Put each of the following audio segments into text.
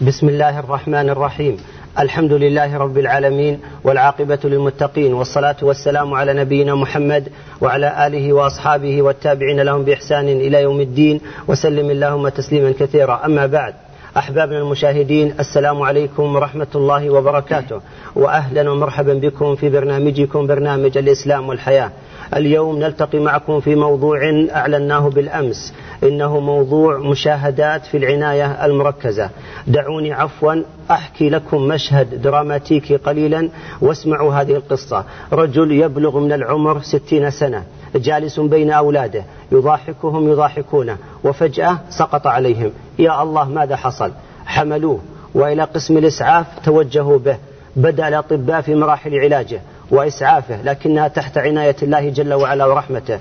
بسم الله الرحمن الرحيم. الحمد لله رب العالمين والعاقبة للمتقين والصلاة والسلام على نبينا محمد وعلى آله وأصحابه والتابعين لهم بإحسان إلى يوم الدين وسلم اللهم تسليما كثيرا. أما بعد أحبابنا المشاهدين السلام عليكم ورحمة الله وبركاته. وأهلا ومرحبا بكم في برنامجكم برنامج الإسلام والحياة. اليوم نلتقي معكم في موضوع أعلناه بالأمس إنه موضوع مشاهدات في العناية المركزة. دعوني عفوا أحكي لكم مشهد دراماتيكي قليلا واسمعوا هذه القصة. رجل يبلغ من العمر ستين سنة جالس بين أولاده يضاحكهم يضاحكونه وفجأة سقط عليهم. يا الله ماذا حصل؟ حملوه وإلى قسم الإسعاف توجهوا به. بدأ الأطباء في مراحل علاجه. وإسعافه لكنها تحت عناية الله جل وعلا ورحمته.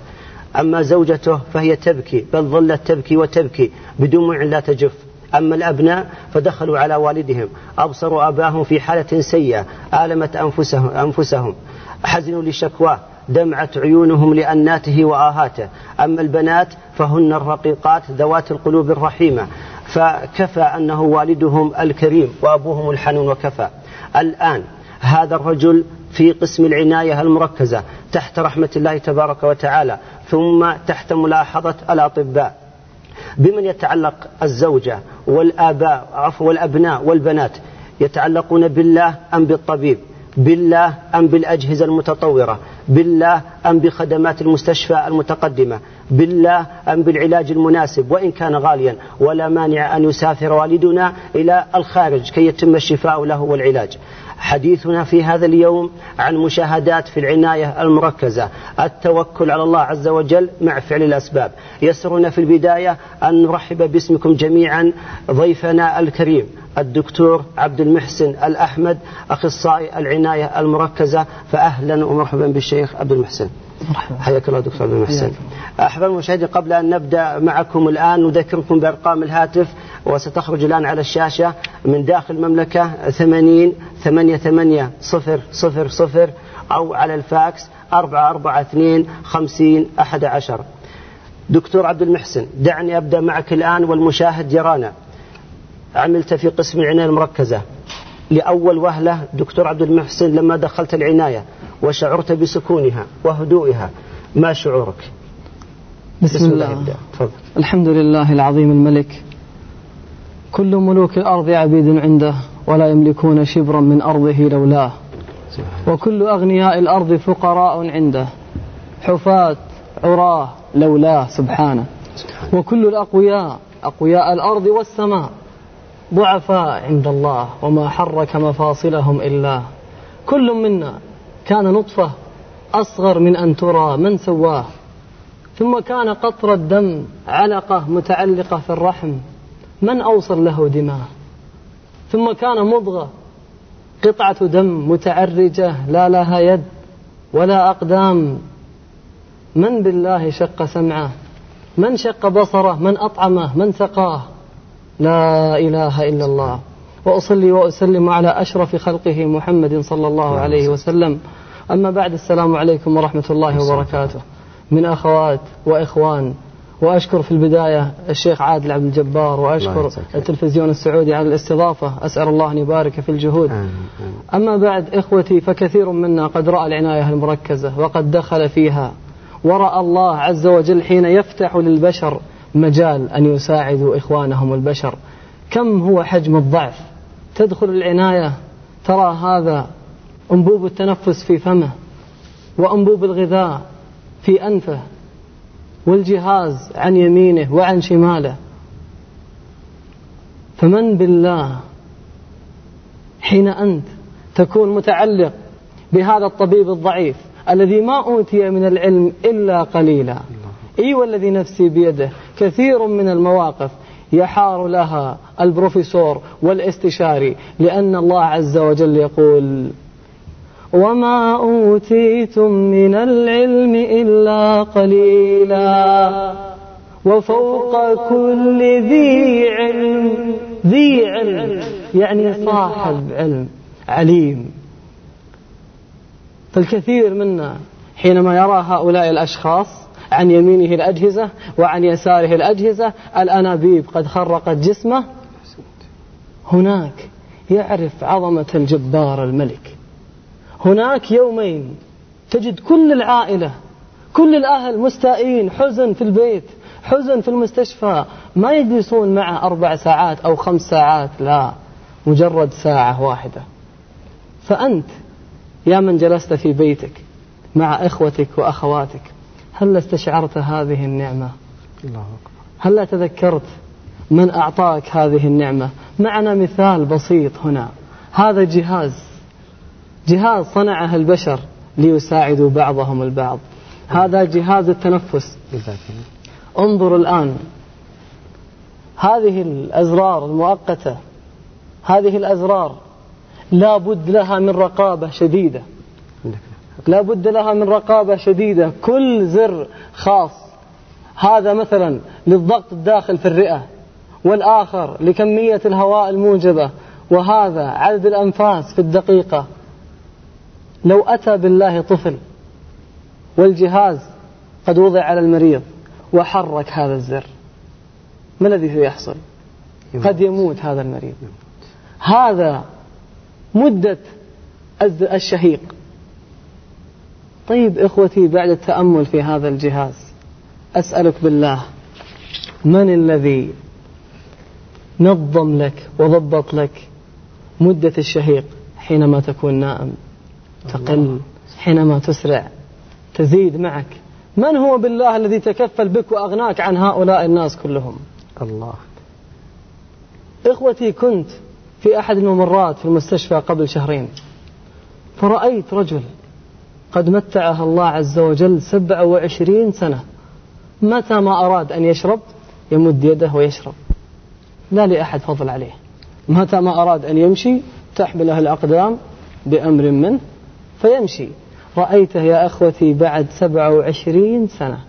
أما زوجته فهي تبكي بل ظلت تبكي وتبكي بدموع لا تجف. أما الأبناء فدخلوا على والدهم أبصروا أباهم في حالة سيئة آلمت أنفسهم, أنفسهم. حزنوا لشكواه دمعت عيونهم لأناته وآهاته. أما البنات فهن الرقيقات ذوات القلوب الرحيمة. فكفى أنه والدهم الكريم وأبوهم الحنون وكفى. الآن هذا الرجل في قسم العناية المركزة تحت رحمة الله تبارك وتعالى ثم تحت ملاحظة الأطباء. بمن يتعلق الزوجة والآباء عفوا والأبناء والبنات يتعلقون بالله أم بالطبيب؟ بالله أم بالأجهزة المتطورة؟ بالله أم بخدمات المستشفى المتقدمة؟ بالله أم بالعلاج المناسب؟ وإن كان غاليا ولا مانع أن يسافر والدنا إلى الخارج كي يتم الشفاء له والعلاج. حديثنا في هذا اليوم عن مشاهدات في العناية المركزة التوكل على الله عز وجل مع فعل الأسباب. يسرنا في البداية أن نرحب باسمكم جميعا ضيفنا الكريم الدكتور عبد المحسن الأحمد أخصائي العناية المركزة فأهلا ومرحبا بالشيخ عبد المحسن. مرحبا. حياك الله دكتور عبد المحسن. أحباب المشاهدين قبل أن نبدأ معكم الآن نذكركم بأرقام الهاتف وستخرج الآن على الشاشة من داخل المملكة ثمانين ثمانية ثمانية صفر صفر صفر أو على الفاكس أربعة أربعة اثنين خمسين أحد عشر. دكتور عبد المحسن دعني أبدأ معك الآن والمشاهد يرانا. عملت في قسم العناية المركزة. لأول وهلة دكتور عبد المحسن لما دخلت العناية وشعرت بسكونها وهدوئها. ما شعورك؟ بسم, بسم الله, الله تفضل. الحمد لله العظيم الملك. كل ملوك الأرض عبيد عنده ولا يملكون شبرا من أرضه لولاه وكل أغنياء الأرض فقراء عنده. حفاة عراة لولاه سبحانه. وكل الأقوياء أقوياء الأرض والسماء. ضعفاء عند الله وما حرك مفاصلهم إلا. كل منا كان نطفة أصغر من أن ترى من سواه. ثم كان قطر الدم علقة متعلقة في الرحم. من أوصل له دماء؟ ثم كان مضغة قطعة دم متعرجة لا لها يد ولا أقدام. من بالله شق سمعه؟ من شق بصره؟ من أطعمه؟ من سقاه؟ لا إله إلا الله. وأصلي وأسلم على أشرف خلقه محمد صلى الله عليه وسلم. أما بعد السلام عليكم ورحمة الله وبركاته. من أخوات وإخوان وأشكر في البداية الشيخ عادل عبد الجبار وأشكر التلفزيون السعودي على الاستضافة. أسأل الله أن يبارك في الجهود. أما بعد إخوتي فكثير منا قد رأى العناية المركزة وقد دخل فيها. ورأى الله عز وجل حين يفتح للبشر مجال أن يساعدوا إخوانهم البشر. كم هو حجم الضعف؟ تدخل العناية ترى هذا أنبوب التنفس في فمه وأنبوب الغذاء في أنفه والجهاز عن يمينه وعن شماله. فمن بالله حين أنت تكون متعلق بهذا الطبيب الضعيف الذي ما أوتي من العلم إلا قليلا. إي والذي نفسي بيده كثير من المواقف. يحار لها البروفيسور والاستشاري لأن الله عز وجل يقول وما أوتيتم من العلم إلا قليلا وفوق كل ذي علم. ذي علم يعني صاحب علم عليم. فالكثير منا حينما يرى هؤلاء الأشخاص عن يمينه الأجهزة وعن يساره الأجهزة. الأنابيب قد خرقت جسمه. هناك يعرف عظمة الجبار الملك. هناك يومين تجد كل العائلة كل الأهل مستائين حزن في البيت حزن في المستشفى ما يجلسون معه أربع ساعات أو خمس ساعات لا مجرد ساعة واحدة. فأنت يا من جلست في بيتك مع إخوتك وأخواتك هل استشعرت هذه النعمة؟ الله هل تذكرت من أعطاك هذه النعمة؟ معنا مثال بسيط هنا. هذا جهاز. جهاز صنعه البشر ليساعدوا بعضهم البعض. هذا جهاز التنفس. انظر الآن. هذه الأزرار المؤقتة. هذه الأزرار. لا بد لها من رقابة شديدة. لا بد لها من رقابة شديدة. كل زر خاص. هذا مثلا للضغط الداخل في الرئة والآخر لكمية الهواء الموجبة وهذا عدد الأنفاس في الدقيقة. لو أتى بالله طفل والجهاز قد وضع على المريض وحرك هذا الزر ما الذي سيحصل قد يموت هذا المريض. هذا مدة الشهيق. طيب إخوتي بعد التأمل في هذا الجهاز أسألك بالله من الذي نظم لك وضبط لك مدة الشهيق حينما تكون نائم تقل حينما تسرع تزيد معك؟ من هو بالله الذي تكفل بك وأغناك عن هؤلاء الناس كلهم؟ الله. إخوتي كنت في أحد الممرات في المستشفى قبل شهرين فرأيت رجل قد متعه الله عز وجل سبع وعشرين سنة. متى ما أراد أن يشرب يمد يده ويشرب. لا لأحد فضل عليه. متى ما أراد أن يمشي تحمله الأقدام بأمر منه فيمشي. رأيته يا أخوتي بعد سبع وعشرين سنة.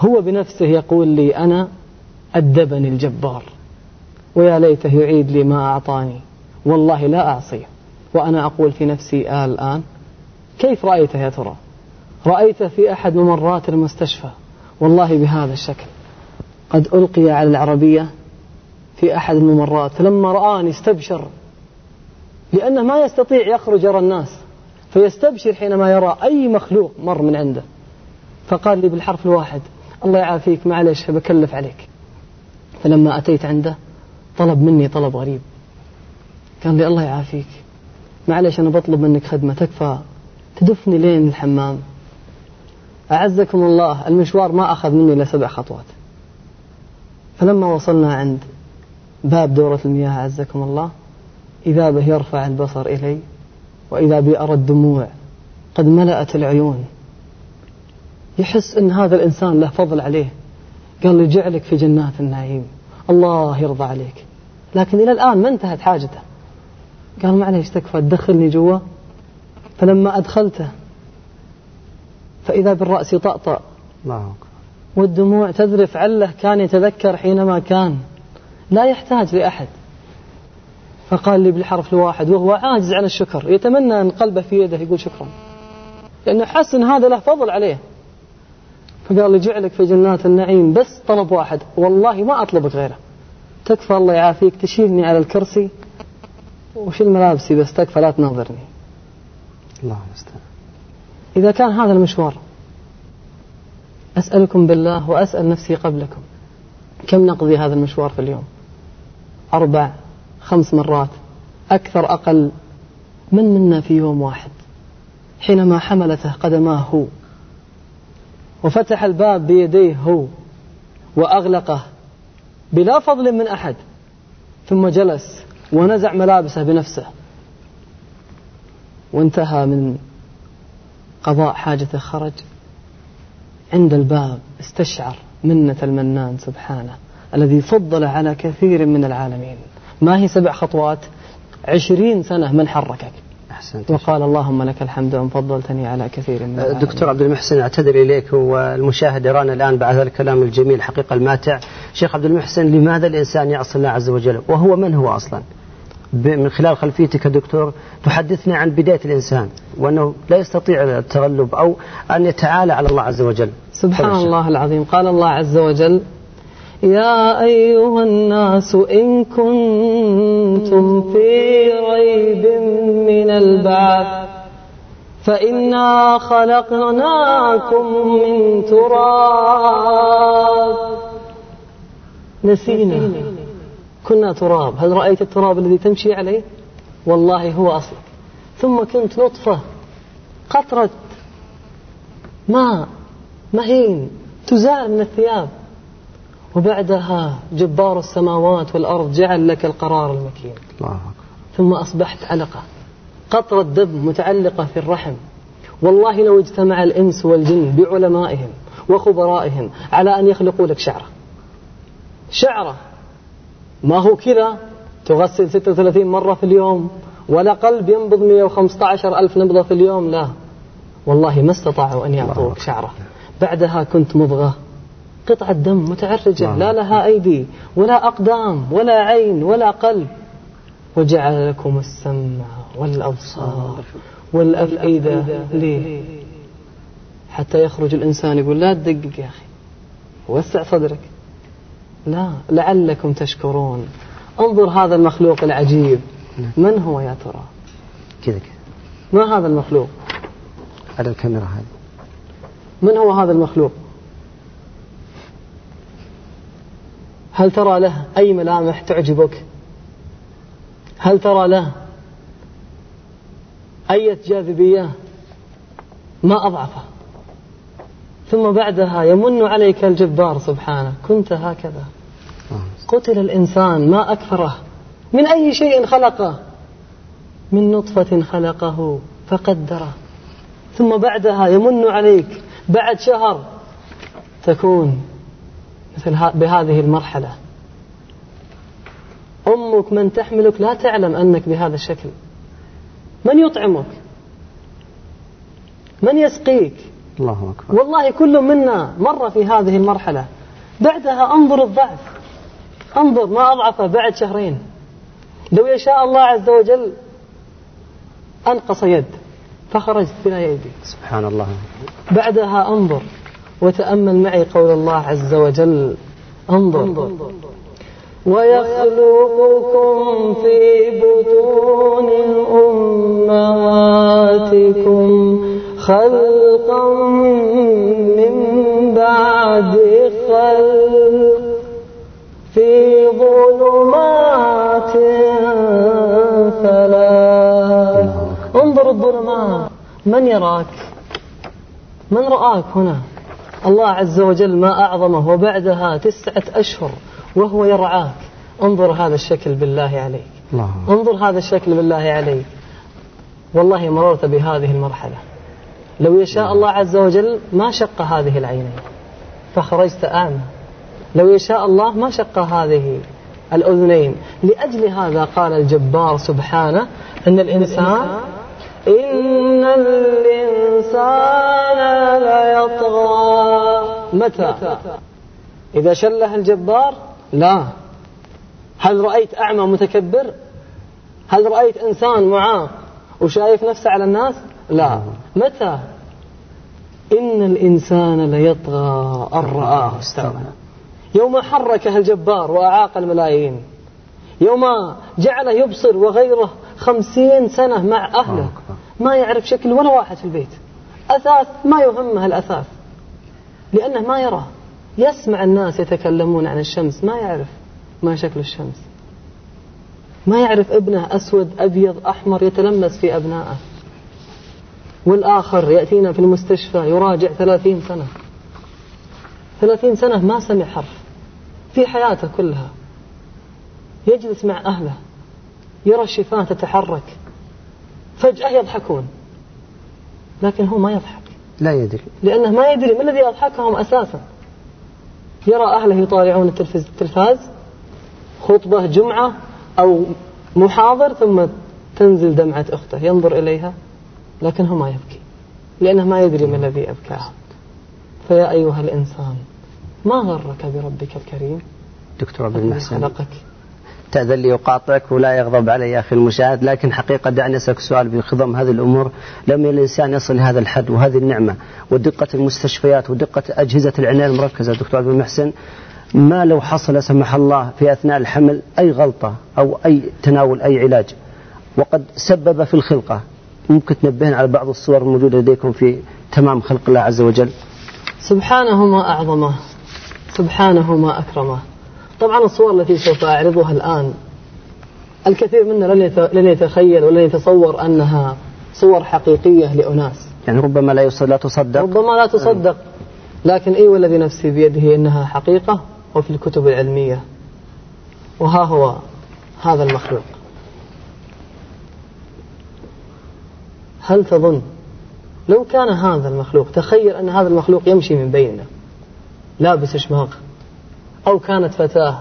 هو بنفسه يقول لي أنا أدبني الجبار. ويا ليته يعيد لي ما أعطاني. والله لا أعصيه. وأنا أقول في نفسي آه الآن كيف رأيته يا ترى؟ رأيته في أحد ممرات المستشفى. والله بهذا الشكل. قد ألقي على العربية في أحد الممرات. فلما رآني استبشر. لأنه ما يستطيع يخرج يرى الناس. فيستبشر حينما يرى أي مخلوق مر من عنده. فقال لي بالحرف الواحد الله يعافيك معلش بكلف عليك. فلما أتيت عنده طلب مني طلب غريب. قال لي الله يعافيك معلش أنا بطلب منك خدمة تكفى. تدفني لين الحمام. أعزكم الله المشوار ما أخذ مني إلا سبع خطوات. فلما وصلنا عند باب دورة المياه أعزكم الله إذا به يرفع البصر إلي وإذا بي أرى الدموع قد ملأت العيون. يحس أن هذا الإنسان له فضل عليه. قال لي جعلك في جنات النعيم. الله يرضى عليك. لكن إلى الآن ما انتهت حاجته. قال معليش تكفى تدخلني جوا. فلما أدخلته فإذا بالرأس يطأطأ والدموع تذرف عله كان يتذكر حينما كان. لا يحتاج لأحد. فقال لي بالحرف الواحد وهو عاجز عن الشكر يتمنى أن قلبه في يده يقول شكرا. لأنه حس أن هذا له فضل عليه. فقال لي جعلك في جنات النعيم بس طلب واحد. والله ما أطلبك غيره. تكفى الله يعافيك تشيلني على الكرسي. وشيل ملابسي بس تكفى لا تناظرني. الله المستعان. إذا كان هذا المشوار أسألكم بالله وأسأل نفسي قبلكم كم نقضي هذا المشوار في اليوم؟ أربع خمس مرات أكثر أقل من منا في يوم واحد حينما حملته قدماه هو وفتح الباب بيديه هو وأغلقه بلا فضل من أحد ثم جلس ونزع ملابسه بنفسه. وانتهى من قضاء حاجته خرج عند الباب استشعر منة المنان سبحانه الذي فضل على كثير من العالمين. ما هي سبع خطوات؟ عشرين سنة من حركك. أحسنت. وقال اللهم لك الحمد أن فضلتني على كثير من العالمين. دكتور عبد المحسن أعتذر إليك والمشاهد يرانا الآن بعد هذا الكلام الجميل حقيقة الماتع. شيخ عبد المحسن لماذا الإنسان يعصي الله عز وجل؟ وهو من هو أصلا؟ من خلال خلفيتك دكتور تحدثنا عن بداية الإنسان وأنه لا يستطيع التغلب أو أن يتعالى على الله عز وجل. سبحان الله العظيم. قال الله عز وجل يا أيها الناس إن كنتم في ريب من البعث فإنا خلقناكم من تراب. نسينا. كنا تراب. هل رأيت التراب الذي تمشي عليه؟ والله هو أصلك. ثم كنت نطفة قطرة ماء مهين تزال من الثياب. وبعدها جبار السماوات والأرض جعل لك القرار المكين. الله ثم أصبحت علقة. قطرة دم متعلقة في الرحم. والله لو اجتمع الإنس والجن بعلمائهم وخبرائهم على أن يخلقوا لك شعرة. شعرة ما هو كذا؟ تغسل 36 مرة في اليوم ولا قلب ينبض 115 ألف نبضة في اليوم لا. والله ما استطاعوا أن يعطوك شعرة. بعدها كنت مضغة. قطعة دم متعرجة لا لها أيدي ولا أقدام ولا عين ولا قلب. وجعل لكم السمع والأبصار والأفئدة ليه حتى يخرج الإنسان يقول لا تدقق يا أخي وسع صدرك. لا لعلكم تشكرون. انظر هذا المخلوق العجيب. من هو يا ترى؟ كذا كذا. ما هذا المخلوق؟ على الكاميرا هذه. من هو هذا المخلوق؟ هل ترى له أي ملامح تعجبك؟ هل ترى له أي جاذبية؟ ما أضعفه. ثم بعدها يمن عليك الجبار سبحانه. كنت هكذا. قتل الإنسان ما أكثره من أي شيء خلقه؟ من نطفة خلقه فقدره. ثم بعدها يمن عليك. بعد شهر تكون مثل بهذه المرحلة. أمك من تحملك لا تعلم أنك بهذا الشكل. من يطعمك؟ من يسقيك؟ الله أكبر. والله كل منا مر في هذه المرحلة. بعدها أنظر الضعف. انظر ما أضعفه بعد شهرين. لو يشاء الله عز وجل أنقص يد فخرجت بلا يدي سبحان الله. بعدها انظر وتأمل معي قول الله عز وجل. انظر, انظر. ويخلقكم في بطون أمهاتكم خلقا من بعد خلق. في ظلمات ثلاث. انظر الظلمات. من يراك؟ من رآك هنا؟ الله عز وجل ما أعظمه وبعدها تسعة أشهر وهو يرعاك. انظر هذا الشكل بالله عليك. الله. انظر هذا الشكل بالله عليك. والله مررت بهذه المرحلة. لو يشاء الله عز وجل ما شق هذه العينين. فخرجت أعمى لو يشاء الله ما شق هذه الأذنين. لأجل هذا قال الجبار سبحانه أن الإنسان إن الإنسان ليطغى. متى؟ إذا شله الجبار؟ لا. هل رأيت أعمى متكبر؟ هل رأيت إنسان معاق وشايف نفسه على الناس؟ لا. متى؟ إن الإنسان ليطغى. أن رآه استغنى يوم حركه الجبار وأعاق الملايين يوم جعله يبصر وغيره خمسين سنة مع أهله. ما يعرف شكل ولا واحد في البيت. أثاث ما يهمه الأثاث. لأنه ما يراه. يسمع الناس يتكلمون عن الشمس ما يعرف ما شكل الشمس. ما يعرف ابنه أسود أبيض أحمر يتلمس في أبنائه. والآخر يأتينا في المستشفى يراجع ثلاثين سنة. ثلاثين سنة ما سمع حرف. في حياته كلها. يجلس مع أهله. يرى الشفاه تتحرك. فجأة يضحكون. لكن هو ما يضحك. لا يدري. لأنه ما يدري ما الذي أضحكهم أساسا. يرى أهله يطالعون التلفاز خطبة جمعة أو محاضر ثم تنزل دمعة أخته. ينظر إليها لكن هو ما يبكي. لأنه ما يدري ما الذي أبكاه فيا أيها الإنسان ما غرك بربك الكريم؟ دكتور عبد المحسن. خلقك. تأذن لي أقاطعك ولا يغضب علي يا أخي المشاهد لكن حقيقة دعني أسألك سؤال بخضم هذه الأمور. لما الإنسان يصل لهذا الحد وهذه النعمة ودقة المستشفيات ودقة أجهزة العناية المركزة دكتور عبد المحسن ما لو حصل لا سمح الله في أثناء الحمل أي غلطة أو أي تناول أي علاج؟ وقد سبب في الخلقة. ممكن تنبهنا على بعض الصور الموجودة لديكم في تمام خلق الله عز وجل؟ سبحانه ما أعظمه. سبحانه ما أكرمه. طبعا الصور التي سوف أعرضها الآن الكثير منا لن يتخيل ولن يتصور أنها صور حقيقية لأناس. يعني ربما لا لا تصدق. ربما لا تصدق. لكن أي والذي نفسي بيده إنها حقيقة وفي الكتب العلمية. وها هو هذا المخلوق. هل تظن لو كان هذا المخلوق تخيل أن هذا المخلوق يمشي من بيننا؟ لابس شماغ أو كانت فتاة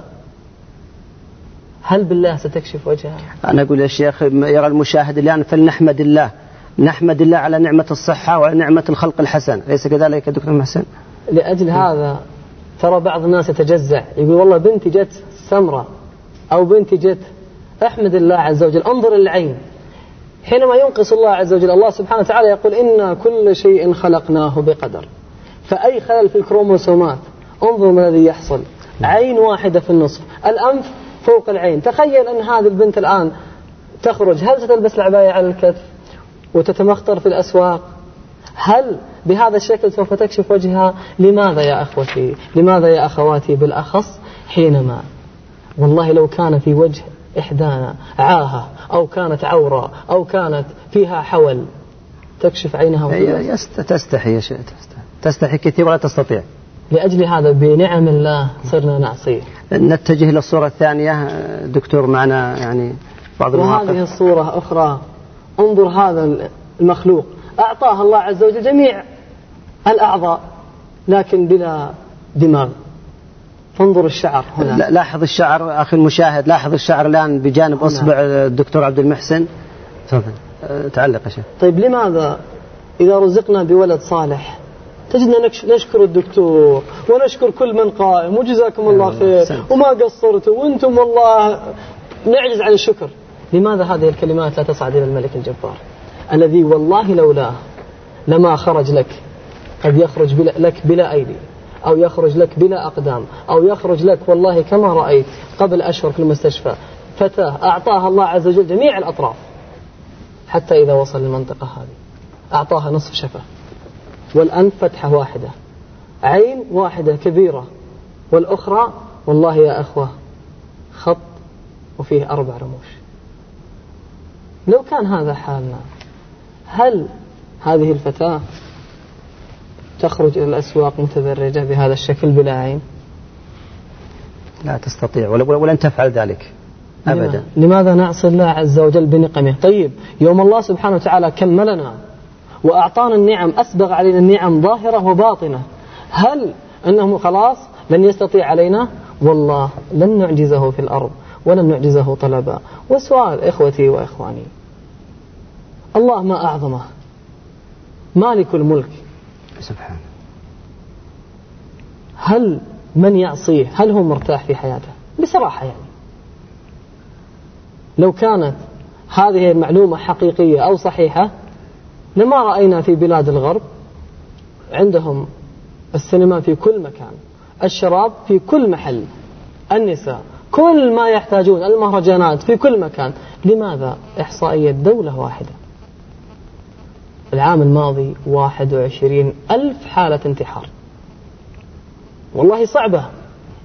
هل بالله ستكشف وجهها؟ أنا أقول يا شيخ يرى المشاهد الآن فلنحمد الله. نحمد الله على نعمة الصحة وعلى نعمة الخلق الحسن. أليس كذلك يا دكتور محسن؟ لأجل هذا ترى بعض الناس يتجزع. يقول والله بنتي جت سمرة أو بنتي جت أحمد الله عز وجل. انظر العين حينما ينقص الله عز وجل الله سبحانه وتعالى يقول إنا كل شيء خلقناه بقدر. فأي خلل في الكروموسومات. انظر ما الذي يحصل. عين واحدة في النصف. الأنف فوق العين. تخيل أن هذه البنت الآن تخرج. هل ستلبس العباية على الكتف وتتمخطر في الأسواق؟ هل بهذا الشكل سوف تكشف وجهها؟ لماذا يا أخوتي؟ لماذا يا أخواتي بالأخص حينما؟ والله لو كان في وجه إحدانا عاهة أو كانت عورة أو كانت فيها حول تكشف عينها تستحي يا شيخ تستحي. كثير ولا تستطيع. لأجل هذا بنعم الله صرنا نعصيه نتجه إلى الصورة الثانية دكتور معنا يعني بعض المواقف. وهذه الصورة أخرى. انظر هذا المخلوق. أعطاه الله عز وجل جميع الأعضاء لكن بلا دماغ. فانظر الشعر هنا. لاحظ الشعر أخي المشاهد لاحظ الشعر الآن بجانب أصبع الدكتور عبد المحسن. تفضل. تعلق يا شيخ. طيب لماذا إذا رزقنا بولد صالح تجدنا نشكر الدكتور ونشكر كل من قائم وجزاكم الله خير. وما قصرتوا. وأنتم والله نعجز عن الشكر. لماذا هذه الكلمات لا تصعد إلى الملك الجبار؟ الذي والله لولاه لما خرج لك قد يخرج بلا لك بلا أيدي أو يخرج لك بلا أقدام أو يخرج لك والله كما رأيت قبل أشهر في المستشفى. فتاة أعطاها الله عز وجل جميع الأطراف. حتى إذا وصل للمنطقة هذه أعطاها نصف شفة والأنف فتحة واحدة. عين واحدة كبيرة. والأخرى والله يا أخوة خط وفيه أربع رموش. لو كان هذا حالنا هل هذه الفتاة تخرج إلى الأسواق متدرجة بهذا الشكل بلا عين؟ لا تستطيع ولن تفعل ذلك. أبدا. لماذا نعصي الله عز وجل بنقمه؟ طيب يوم الله سبحانه وتعالى كملنا وأعطانا النعم أسبغ علينا النعم ظاهرة وباطنة. هل أنه خلاص؟ لن يستطيع علينا؟ والله لن نعجزه في الأرض ولن نعجزه طلبا. وسؤال إخوتي وإخواني. الله ما أعظمه؟ مالك الملك. سبحانه هل من يعصيه؟ هل هو مرتاح في حياته؟ بصراحة يعني. لو كانت هذه المعلومة حقيقية أو صحيحة لما رأينا في بلاد الغرب عندهم السينما في كل مكان الشراب في كل محل النساء كل ما يحتاجون المهرجانات في كل مكان. لماذا إحصائية دولة واحدة؟ العام الماضي 21 ألف حالة انتحار. والله صعبة.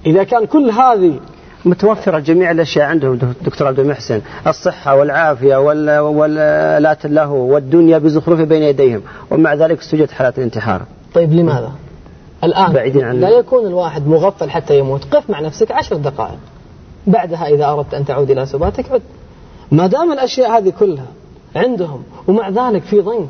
إذا كان كل هذه متوفرة جميع الأشياء عندهم دكتور عبد المحسن. الصحة والعافية والآلات اللهو والدنيا بزخرفها بين يديهم ومع ذلك استوجد حالات الانتحار. طيب لماذا؟ الآن بعيدين عن لا يكون الواحد مغفل حتى يموت. قف مع نفسك عشر دقائق. بعدها إذا أردت أن تعود إلى سباتك عد. ما دام الأشياء هذه كلها عندهم ومع ذلك في ضنك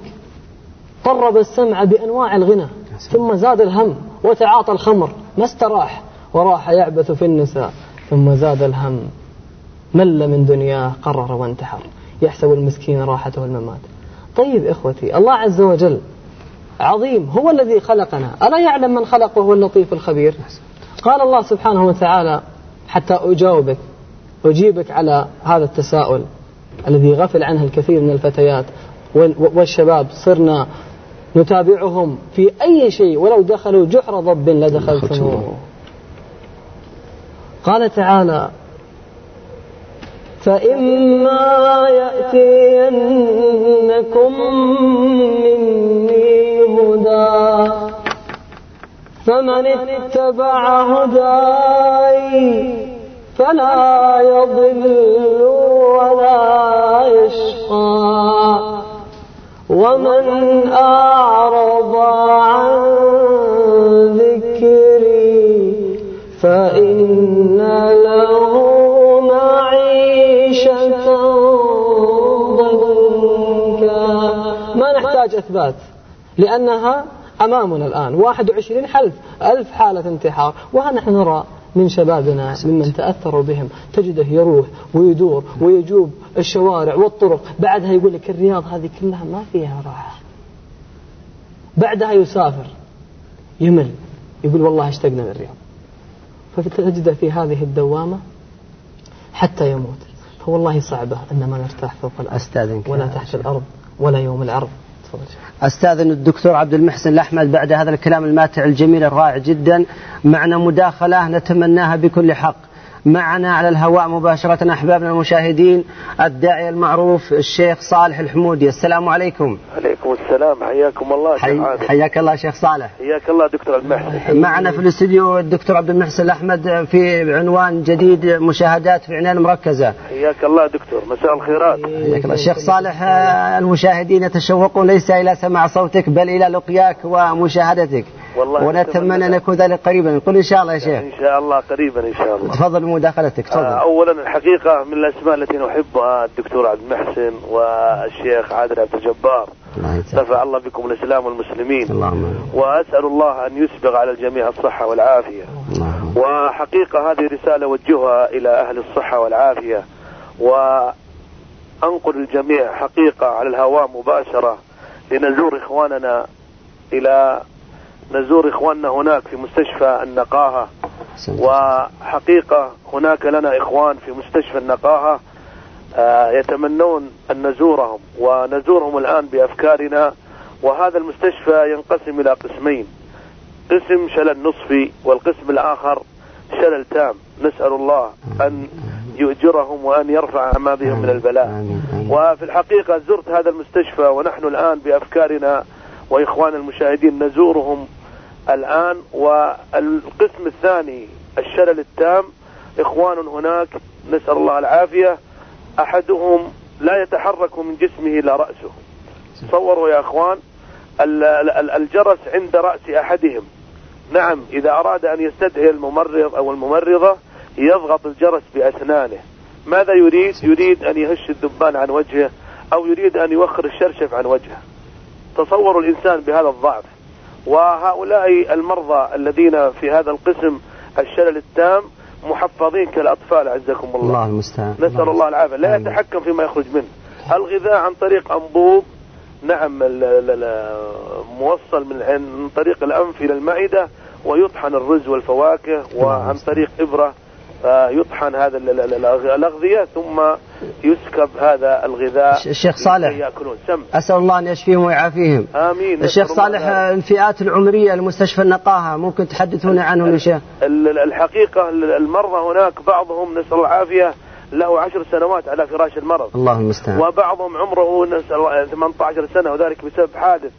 طرب السمع بأنواع الغنى ثم زاد الهم وتعاطى الخمر ما استراح؟ وراح يعبث في النساء. ثم زاد الهم. مل من دنياه قرر وانتحر. يحسب المسكين راحته الممات. طيب إخوتي الله عز وجل عظيم هو الذي خلقنا. ألا يعلم من خلق وهو اللطيف الخبير. قال الله سبحانه وتعالى حتى أجاوبك أجيبك على هذا التساؤل الذي غفل عنه الكثير من الفتيات والشباب. صرنا نتابعهم في أي شيء ولو دخلوا جحر ضب لدخلتموه. قال تعالى فإما يأتينكم مني هدى فمن اتبع هداي فلا يضل ولا يشقى ومن أعرض عن ما نحتاج إثبات لأنها أمامنا الآن. 21 حلف ألف حالة انتحار. ونحن نرى من شبابنا ممن تأثروا بهم تجده يروح ويدور ويجوب الشوارع والطرق. بعدها يقول لك الرياض هذه كلها ما فيها راحة. بعدها يسافر يمل يقول والله اشتقنا للرياض. فتجده في هذه الدوامة حتى يموت. فوالله صعبة أن ما نرتاح فوق الأرض ولا تحت الأرض ولا يوم العرض. أستاذن الدكتور عبد المحسن الأحمد بعد هذا الكلام الماتع الجميل الرائع جدا معنا مداخلة نتمناها بكل حق. معنا على الهواء مباشرة أحبابنا المشاهدين الداعية المعروف الشيخ صالح الحمودي. السلام عليكم. عليكم السلام حياكم الله حي... حياك الله شيخ صالح. حياك الله دكتور المحسن. معنا في الاستديو الدكتور عبد المحسن الأحمد في عنوان جديد مشاهدات في عناية مركزة حياك الله دكتور مساء الخيرات. حياك الله. الشيخ صالح المشاهدين يتشوقون ليس إلى سماع صوتك بل إلى لقياك ومشاهدتك. والله ونتمنى أن يكون ذلك قريبا. قل إن شاء الله يا شيخ. إن شاء الله قريبا إن شاء الله. تفضل مداخلتك تفضل. آه أولا الحقيقة من الأسماء التي نحبها الدكتور عبد المحسن والشيخ عادل عبد الجبار. نفع الله بكم الإسلام والمسلمين. اللهم وأسأل الله أن يسبغ على الجميع الصحة والعافية. اللهم. وحقيقة هذه رسالة وجهها إلى أهل الصحة والعافية. وأنقل الجميع حقيقة على الهواء مباشرة لنزور إخواننا إلى نزور إخواننا هناك في مستشفى النقاهة. وحقيقة هناك لنا إخوان في مستشفى النقاهة. آه، يتمنون أن نزورهم ونزورهم الآن بأفكارنا. وهذا المستشفى ينقسم إلى قسمين. قسم شلل نصفي والقسم الآخر شلل تام. نسأل الله أن يؤجرهم وأن يرفع ما بهم من البلاء. وفي الحقيقة زرت هذا المستشفى ونحن الآن بأفكارنا. وإخوان المشاهدين نزورهم الآن والقسم الثاني الشلل التام. إخوان هناك نسأل الله العافية. أحدهم لا يتحرك من جسمه إلا رأسه. تصوروا يا أخوان الجرس عند رأس أحدهم. نعم إذا أراد أن يستدعي الممرض أو الممرضة يضغط الجرس بأسنانه. ماذا يريد؟ يريد أن يهش الذبان عن وجهه أو يريد أن يوخر الشرشف عن وجهه. تصوروا الإنسان بهذا الضعف. وهؤلاء المرضى الذين في هذا القسم الشلل التام محفظين كالأطفال عزكم الله. الله المستعان. نسأل الله, الله العافية. لا يتحكم فيما يخرج منه. الغذاء عن طريق أنبوب. نعم موصل من طريق الأنف إلى المعدة ويطحن الرز والفواكه وعن طريق إبرة. يطحن هذا الأغذية ثم يسكب هذا الغذاء الشيخ صالح يأكلون. سم. أسأل الله أن يشفيهم ويعافيهم. آمين. الشيخ صالح الفئات العمرية لمستشفى النقاهة ممكن تحدثونا عنهم يا شيخ؟ الحقيقة المرضى هناك بعضهم نسأل الله العافية له عشر سنوات على فراش المرض. الله المستعان وبعضهم عمره نسأل الله 18 سنة وذلك بسبب حادث.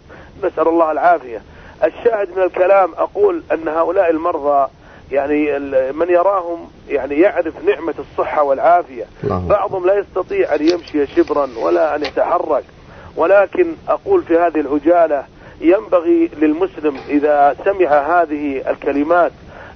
نسأل الله العافية. الشاهد من الكلام أقول أن هؤلاء المرضى يعني من يراهم يعني يعرف نعمة الصحة والعافية. بعضهم لا يستطيع أن يمشي شبرا ولا أن يتحرك. ولكن أقول في هذه العجالة ينبغي للمسلم إذا سمع هذه الكلمات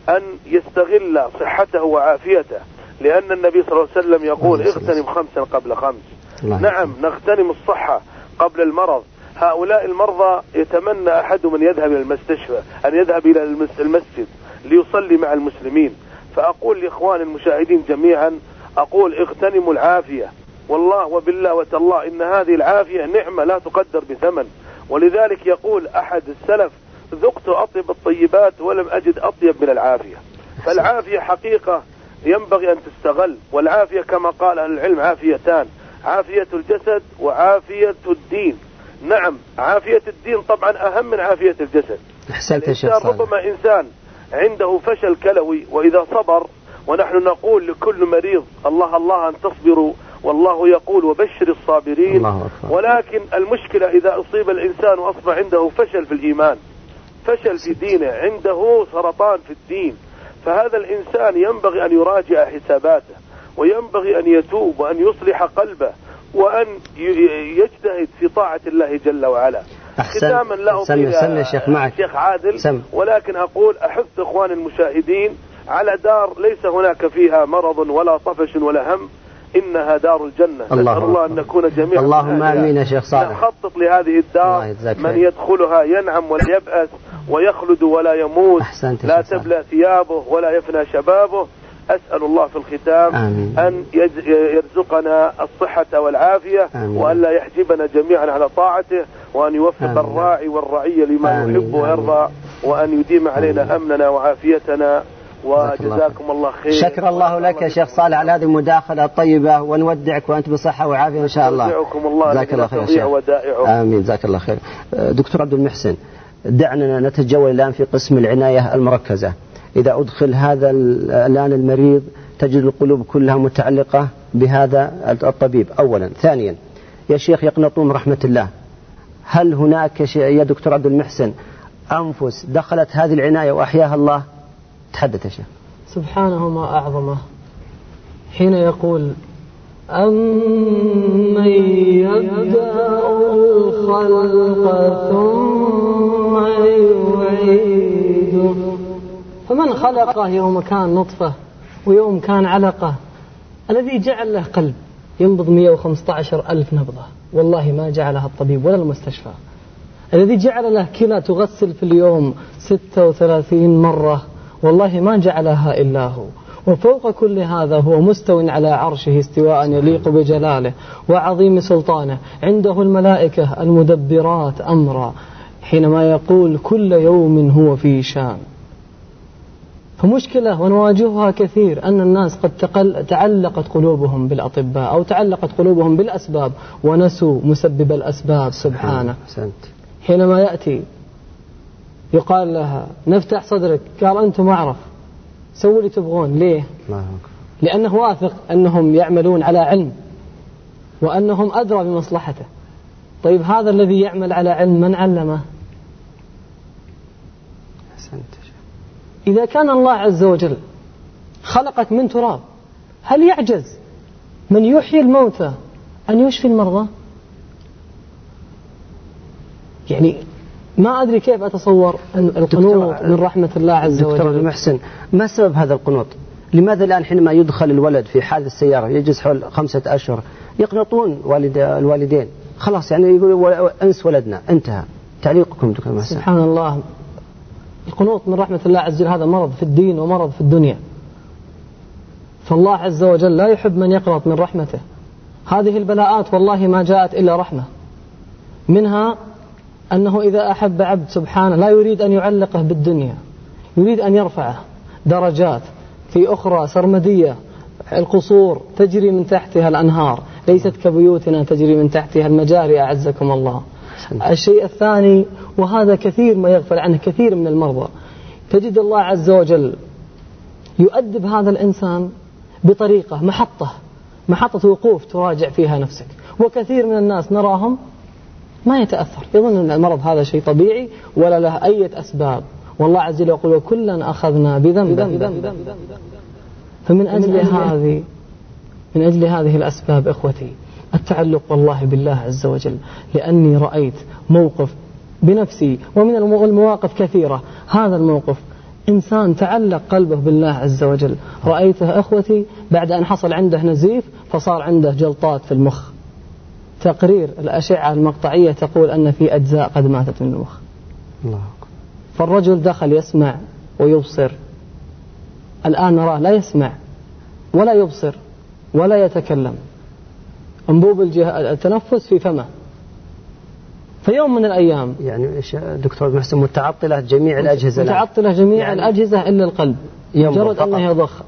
أن يستغل صحته وعافيته. لأن النبي صلى الله عليه وسلم يقول اغتنم خمسا قبل خمس. نعم نغتنم الصحة قبل المرض. هؤلاء المرضى يتمنى أحدهم أن يذهب إلى المستشفى أن يذهب إلى المسجد. ليصلي مع المسلمين. فأقول لإخوان المشاهدين جميعا أقول اغتنموا العافية. والله وبالله وتالله إن هذه العافية نعمة لا تقدر بثمن. ولذلك يقول أحد السلف ذقت أطيب الطيبات ولم أجد أطيب من العافية. فالعافية حقيقة ينبغي أن تستغل. والعافية كما قال أهل العلم عافيتان. عافية الجسد وعافية الدين. نعم عافية الدين طبعا أهم من عافية الجسد. أحسنت يا شيخ ربما إنسان عنده فشل كلوي وإذا صبر ونحن نقول لكل مريض الله الله أن تصبروا والله يقول وبشر الصابرين الله. ولكن المشكلة إذا أصيب الإنسان وأصبح عنده فشل في الإيمان فشل في دينه عنده سرطان في الدين فهذا الإنسان ينبغي أن يراجع حساباته وينبغي أن يتوب وأن يصلح قلبه وأن يجتهد في طاعة الله جل وعلا أحسن ختاما لا أطيل سم يا شيخ معك. شيخ عادل. سم. ولكن أقول أحث إخواني المشاهدين على دار ليس هناك فيها مرض ولا طفش ولا هم إنها دار الجنة. الله الله أن نكون جميعا اللهم آمين يا شيخ صالح. نخطط لهذه الدار. من يدخلها ينعم ولا يبأس ويخلد ولا يموت. أحسنت لا تبلى ثيابه ولا يفنى شبابه. أسأل الله في الختام آمين. أن يرزقنا الصحة والعافية آمين. وأن لا يحجبنا جميعا على طاعته. وأن يوفق. الراعي والرعية لما يحب ويرضى وأن يديم علينا أمننا وعافيتنا. وجزاكم الله خير. شكر الله لك يا شيخ صالح على هذه المداخلة الطيبة ونودعك وأنت بصحة وعافية إن شاء الله. جزاكم الله جزاك الله خير يا شيخ. ودائعه. آمين. جزاك الله خير. دكتور عبد المحسن دعنا نتجول الآن في قسم العناية المركزة. إذا أدخل هذا الآن المريض تجد القلوب كلها متعلقة بهذا الطبيب. أولا. ثانيا يا شيخ يقنطون رحمة الله. هل هناك يا دكتور عبد المحسن؟ أنفس دخلت هذه العناية وأحياها الله؟ تحدث يا شيخ. سبحانه ما أعظمه. حين يقول أمن يبدأ الخلق ثم يعيده. فمن خلقه يوم كان نطفة ويوم كان علقة؟ الذي جعل له قلب. ينبض 115 ألف نبضة. والله ما جعلها الطبيب ولا المستشفى. الذي جعل له كلى تغسل في اليوم 36 مرة والله ما جعلها إلا هو. وفوق كل هذا هو مستو على عرشه استواء يليق بجلاله وعظيم سلطانه. عنده الملائكة المدبرات أمرا حينما يقول كل يوم هو في شان. فمشكلة ونواجهها كثير أن الناس قد تقل تعلقت قلوبهم بالأطباء أو تعلقت قلوبهم بالأسباب ونسوا مسبب الأسباب سبحانه. حينما يأتي يقال لها نفتح صدرك قال أنتم أعرف. سووا اللي تبغون. ليه؟ لأنه واثق أنهم يعملون على علم وأنهم أدرى بمصلحته. طيب هذا الذي يعمل على علم من علمه؟ إذا كان الله عز وجل خلقك من تراب هل يعجز من يحيي الموتى أن يشفي المرضى؟ يعني ما أدري كيف أتصور القنوط من رحمة الله عز وجل. دكتور المحسن ما سبب هذا القنوط؟ لماذا الآن حينما يدخل الولد في حال السيارة يجلس حول خمسة أشهر يقنطون والد الوالدين؟ خلاص يعني يقول أنس ولدنا انتهى. تعليقكم دكتور محسن. سبحان الله. القنوط من رحمة الله عز وجل هذا مرض في الدين ومرض في الدنيا. فالله عز وجل لا يحب من يقنط من رحمته. هذه البلاءات والله ما جاءت إلا رحمة. منها أنه إذا أحب عبد سبحانه لا يريد أن يعلقه بالدنيا. يريد أن يرفعه. درجات. في أخرى سرمدية. القصور تجري من تحتها الأنهار. ليست كبيوتنا تجري من تحتها المجاري أعزكم الله. الشيء الثاني وهذا كثير ما يغفل عنه كثير من المرضى. تجد الله عز وجل يؤدب هذا الإنسان بطريقة محطة محطة وقوف تراجع فيها نفسك. وكثير من الناس نراهم ما يتأثر يظن أن المرض هذا شيء طبيعي ولا له أي أسباب. والله عز وجل يقول وكلا أخذنا بذنب فمن أجل هذه من أجل هذه الأسباب إخوتي التعلق والله بالله عز وجل لأني رأيت موقف بنفسي ومن المواقف كثيرة. هذا الموقف إنسان تعلق قلبه بالله عز وجل. رأيته أخوتي بعد أن حصل عنده نزيف فصار عنده جلطات في المخ. تقرير الأشعة المقطعية تقول أن في أجزاء قد ماتت من المخ. الله. فالرجل دخل يسمع ويبصر. الآن نراه لا يسمع ولا يبصر ولا يتكلم. أنبوب التنفس في فمه. في يوم من الأيام. يعني دكتور محسن متعطلة جميع الأجهزة متعطلة جميع يعني الأجهزة إلا القلب. مجرد أنه يضخ.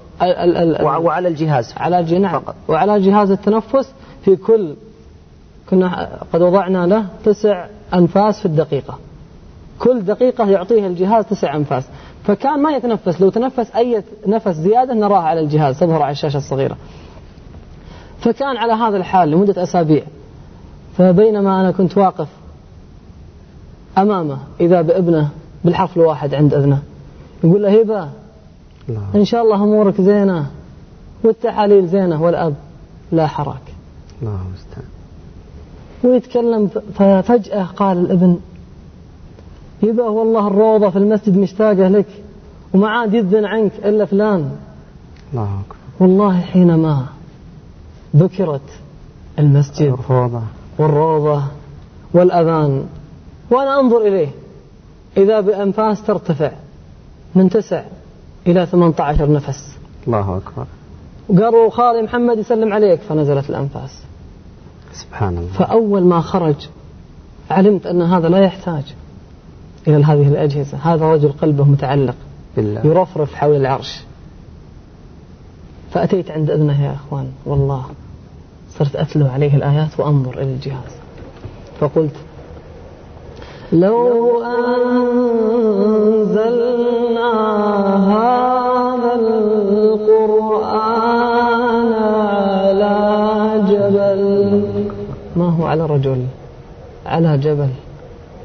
وعلى الجهاز على نعم. فقط. وعلى جهاز التنفس في كل كنا قد وضعنا له تسع أنفاس في الدقيقة. كل دقيقة يعطيه الجهاز تسع أنفاس. فكان ما يتنفس. لو تنفس أي نفس زيادة نراها على الجهاز تظهر على الشاشة الصغيرة. فكان على هذا الحال لمدة أسابيع. فبينما أنا كنت واقف أمامه إذا بابنه بالحرف الواحد عند أذنه. يقول له هبة إن شاء الله أمورك زينة والتحاليل زينة والأب لا حراك. الله ويتكلم ففجأة قال الابن يبا والله الروضة في المسجد مشتاقة لك وما عاد يذن عنك إلا فلان. الله أكبر. والله حينما ذكرت المسجد الروضة. والروضة والأذان وأنا أنظر إليه. إذا بأنفاس ترتفع من تسع إلى 18 نفس. الله أكبر. وقالوا خالي محمد يسلم عليك فنزلت الأنفاس. سبحان الله. فأول ما خرج علمت أن هذا لا يحتاج إلى هذه الأجهزة. هذا رجل قلبه متعلق. بالله. يرفرف حول العرش. فأتيت عند أذنه يا أخوان. والله صرت أتلو عليه الآيات وأنظر إلى الجهاز. فقلت لو أنزلنا هذا القرآن على جبل. ما هو على رجل؟ على جبل.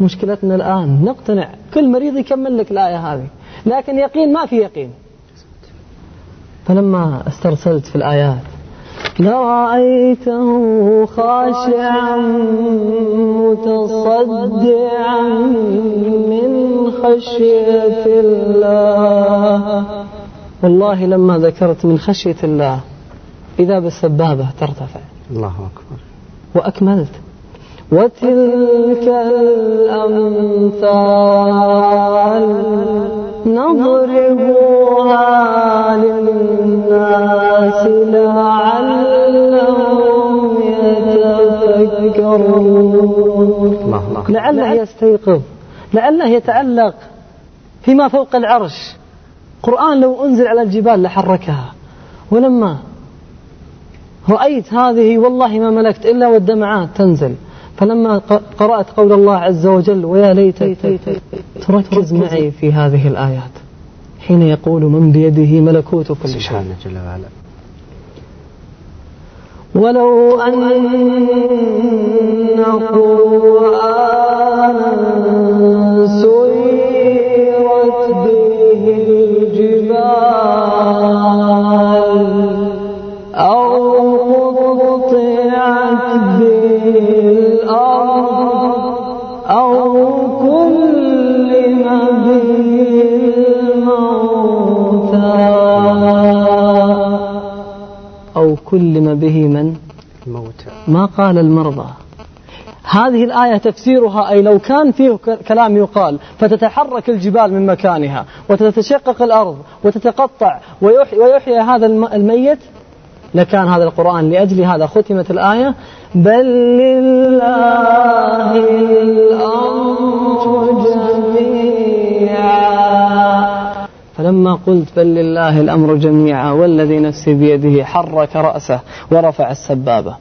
مشكلتنا الآن نقتنع. كل مريض يكمل لك الآية هذه. لكن يقين ما في يقين. فلما استرسلت في الآيات لرأيته خاشعا متصدعا من خشية الله. والله لما ذكرت من خشية الله إذا بالسبابة ترتفع. الله أكبر. وأكملت. وتلك الأمثال نضربها للناس لعلهم يتفكرون. لعله يستيقظ لعله يتعلق فيما فوق العرش. قرآن لو أنزل على الجبال لحركها. ولما رأيت هذه والله ما ملكت إلا والدمعات تنزل. فلما قرأت قول الله عز وجل ويا ليت تركز معي في هذه الآيات. حين يقول من بيده ملكوت كل شيء. سبحانه جل وعلا. ولو أن قرآنا سيرت كلم به من؟ الموتى. ما قال المرضى. هذه الآية تفسيرها أي لو كان فيه كلام يقال فتتحرك الجبال من مكانها وتتشقق الأرض وتتقطع ويحيي هذا الميت؟ لكان هذا القرآن لأجل هذا ختمت الآية. بل لله الأمر جميعا. فلما قلت بل لله الأمر جميعا والذي نفسي بيده حرك رأسه ورفع السبابة.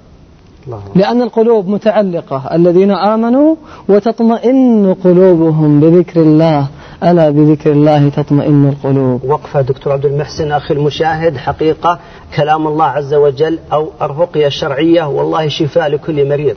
لأن القلوب متعلقة. الذين آمنوا وتطمئن قلوبهم بذكر الله ألا بذكر الله تطمئن القلوب. وقفة دكتور عبد المحسن أخي المشاهد حقيقة كلام الله عز وجل أو الرقية الشرعية والله شفاء لكل مريض.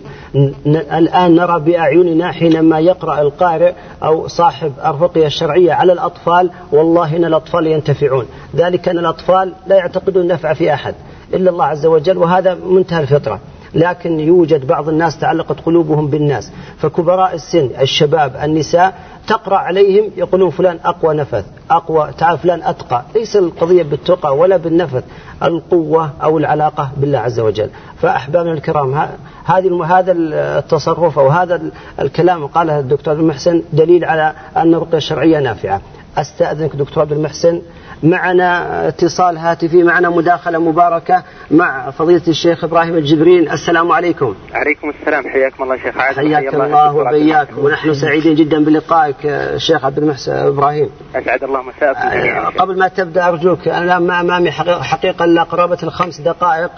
الآن نرى بأعيننا حينما يقرأ القارئ أو صاحب الرقية الشرعية على الأطفال والله إن الأطفال ينتفعون. ذلك أن الأطفال لا يعتقدون نفع في أحد إلا الله عز وجل وهذا منتهى الفطرة. لكن يوجد بعض الناس تعلقت قلوبهم بالناس. فكبراء السن الشباب النساء تقرأ عليهم يقولون فلان أقوى نفث أقوى تعال فلان أتقى. ليس القضية بالتقى ولا بالنفث القوة أو العلاقة بالله عز وجل. فأحبابنا الكرام هذه هذا التصرف أو هذا الكلام قاله الدكتور المحسن دليل على أن الرقية الشرعية نافعة. أستأذنك دكتور عبد المحسن معنا اتصال هاتفي معنا مداخلة مباركة مع فضيلة الشيخ إبراهيم الجبرين. السلام عليكم. عليكم السلام. حياكم الله شيخ عادل. حياك الله وبياك ونحن سعيدين جدا بلقائك الشيخ عبد المحسن إبراهيم. أسعد الله مساءكم جميعا. قبل ما تبدأ أرجوك أنا ما أمامي حقيقة إلا قرابة الخمس دقائق.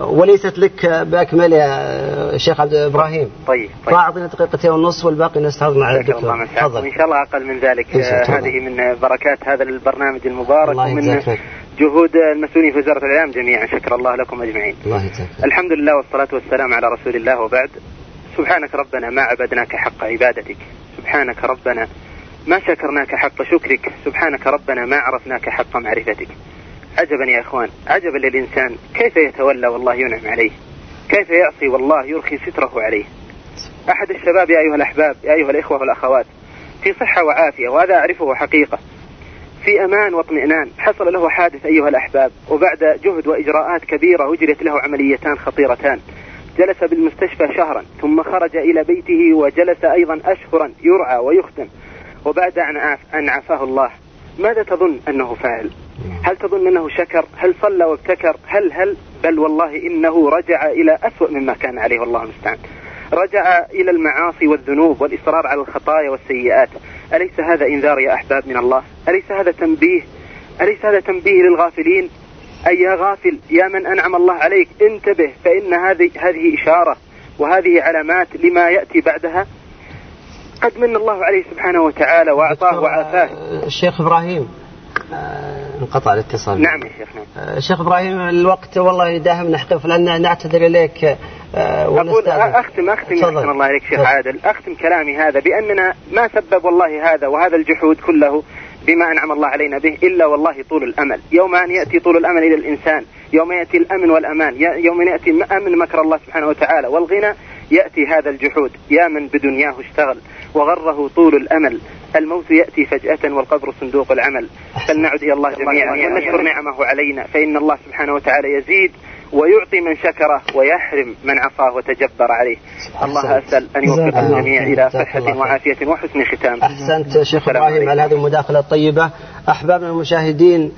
وليست لك بأكمل يا شيخ عبد إبراهيم طيب طيب. فأعطينا دقيقتين ونص والباقي نستعرض مع الدكتور. الله ما شاء الله. أقل من ذلك. آه، هذه من بركات هذا البرنامج المبارك الله ومن. جهود المسؤولين في وزارة الإعلام جميعا. شكر الله لكم أجمعين. الله يجزاك. الحمد لله والصلاة والسلام على رسول الله وبعد. سبحانك ربنا ما عبدناك حق عبادتك. سبحانك ربنا ما شكرناك حق شكرك. سبحانك ربنا ما عرفناك حق معرفتك. عجبا يا إخوان عجبا للإنسان كيف يتولى والله ينعم عليه كيف يعصي والله يرخي ستره عليه. أحد الشباب يا أيها الأحباب يا أيها الإخوة والأخوات في صحة وعافية وهذا أعرفه حقيقة. في أمان واطمئنان حصل له حادث أيها الأحباب وبعد جهد وإجراءات كبيرة أجريت له عمليتان خطيرتان. جلس بالمستشفى شهرا ثم خرج إلى بيته وجلس أيضا أشهرا يرعى ويختم. وبعد أن عاف- أن عافاه الله ماذا تظن أنه فعل؟ هل تظن أنه شكر؟ هل صلى وابتكر؟ هل هل؟ بل والله إنه رجع إلى أسوأ مما كان عليه والله المستعان. رجع إلى المعاصي والذنوب والإصرار على الخطايا والسيئات. أليس هذا إنذار يا أحباب من الله؟ أليس هذا تنبيه؟ أليس هذا تنبيه للغافلين؟ أي يا غافل يا من أنعم الله عليك انتبه فإن هذه هذه إشارة وهذه علامات لما يأتي بعدها. قد من الله عليه سبحانه وتعالى وأعطاه وعافاه. آه، الشيخ إبراهيم آه، انقطع الاتصال. نعم يا شيخ نعم. آه، شيخ إبراهيم الوقت والله يداهم نحتف لأن نعتذر إليك آه، أختم أختم تفضل. أحسن الله عليك شيخ. عادل. أختم كلامي هذا بأننا ما سبب والله هذا وهذا الجحود كله بما أنعم الله علينا به إلا والله طول الأمل. يوم أن يأتي طول الأمل إلى الإنسان يوم يأتي الأمن والأمان يوم يأتي أمن مكر الله سبحانه وتعالى والغنى يأتي هذا الجحود. يا من بدنياه اشتغل وغره طول الأمل. الموت يأتي فجأة والقبر صندوق العمل فلنعد إلى الله جميعا ونشكر نعمه علينا فإن الله سبحانه وتعالى يزيد ويعطي من شكره ويحرم من عصاه وتجبر عليه الله أسأل أن يوفق الجميع. إلى صحة. وعافية وحسن ختام أحسنت شيخ إبراهيم. على هذه المداخلة الطيبة أحبابنا المشاهدين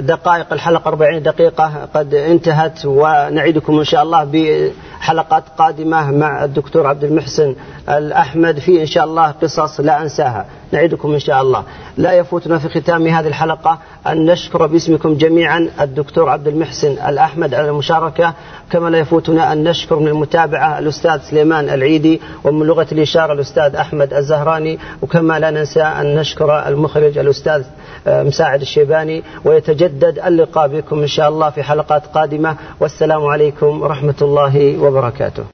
دقائق الحلقة 40 دقيقة قد انتهت ونعيدكم إن شاء الله بحلقات قادمة مع الدكتور عبد المحسن الأحمد في إن شاء الله قصص لا أنساها. نعيدكم إن شاء الله. لا يفوتنا في ختام هذه الحلقة أن نشكر باسمكم جميعا الدكتور عبد المحسن الأحمد على المشاركة. كما لا يفوتنا أن نشكر من المتابعة الأستاذ سليمان العيدي ومن لغة الإشارة الأستاذ أحمد الزهراني. وكما لا ننسى أن نشكر المخرج الأستاذ مساعد الشيباني ويتجدد اللقاء بكم إن شاء الله في حلقات قادمة. والسلام عليكم ورحمة الله وبركاته.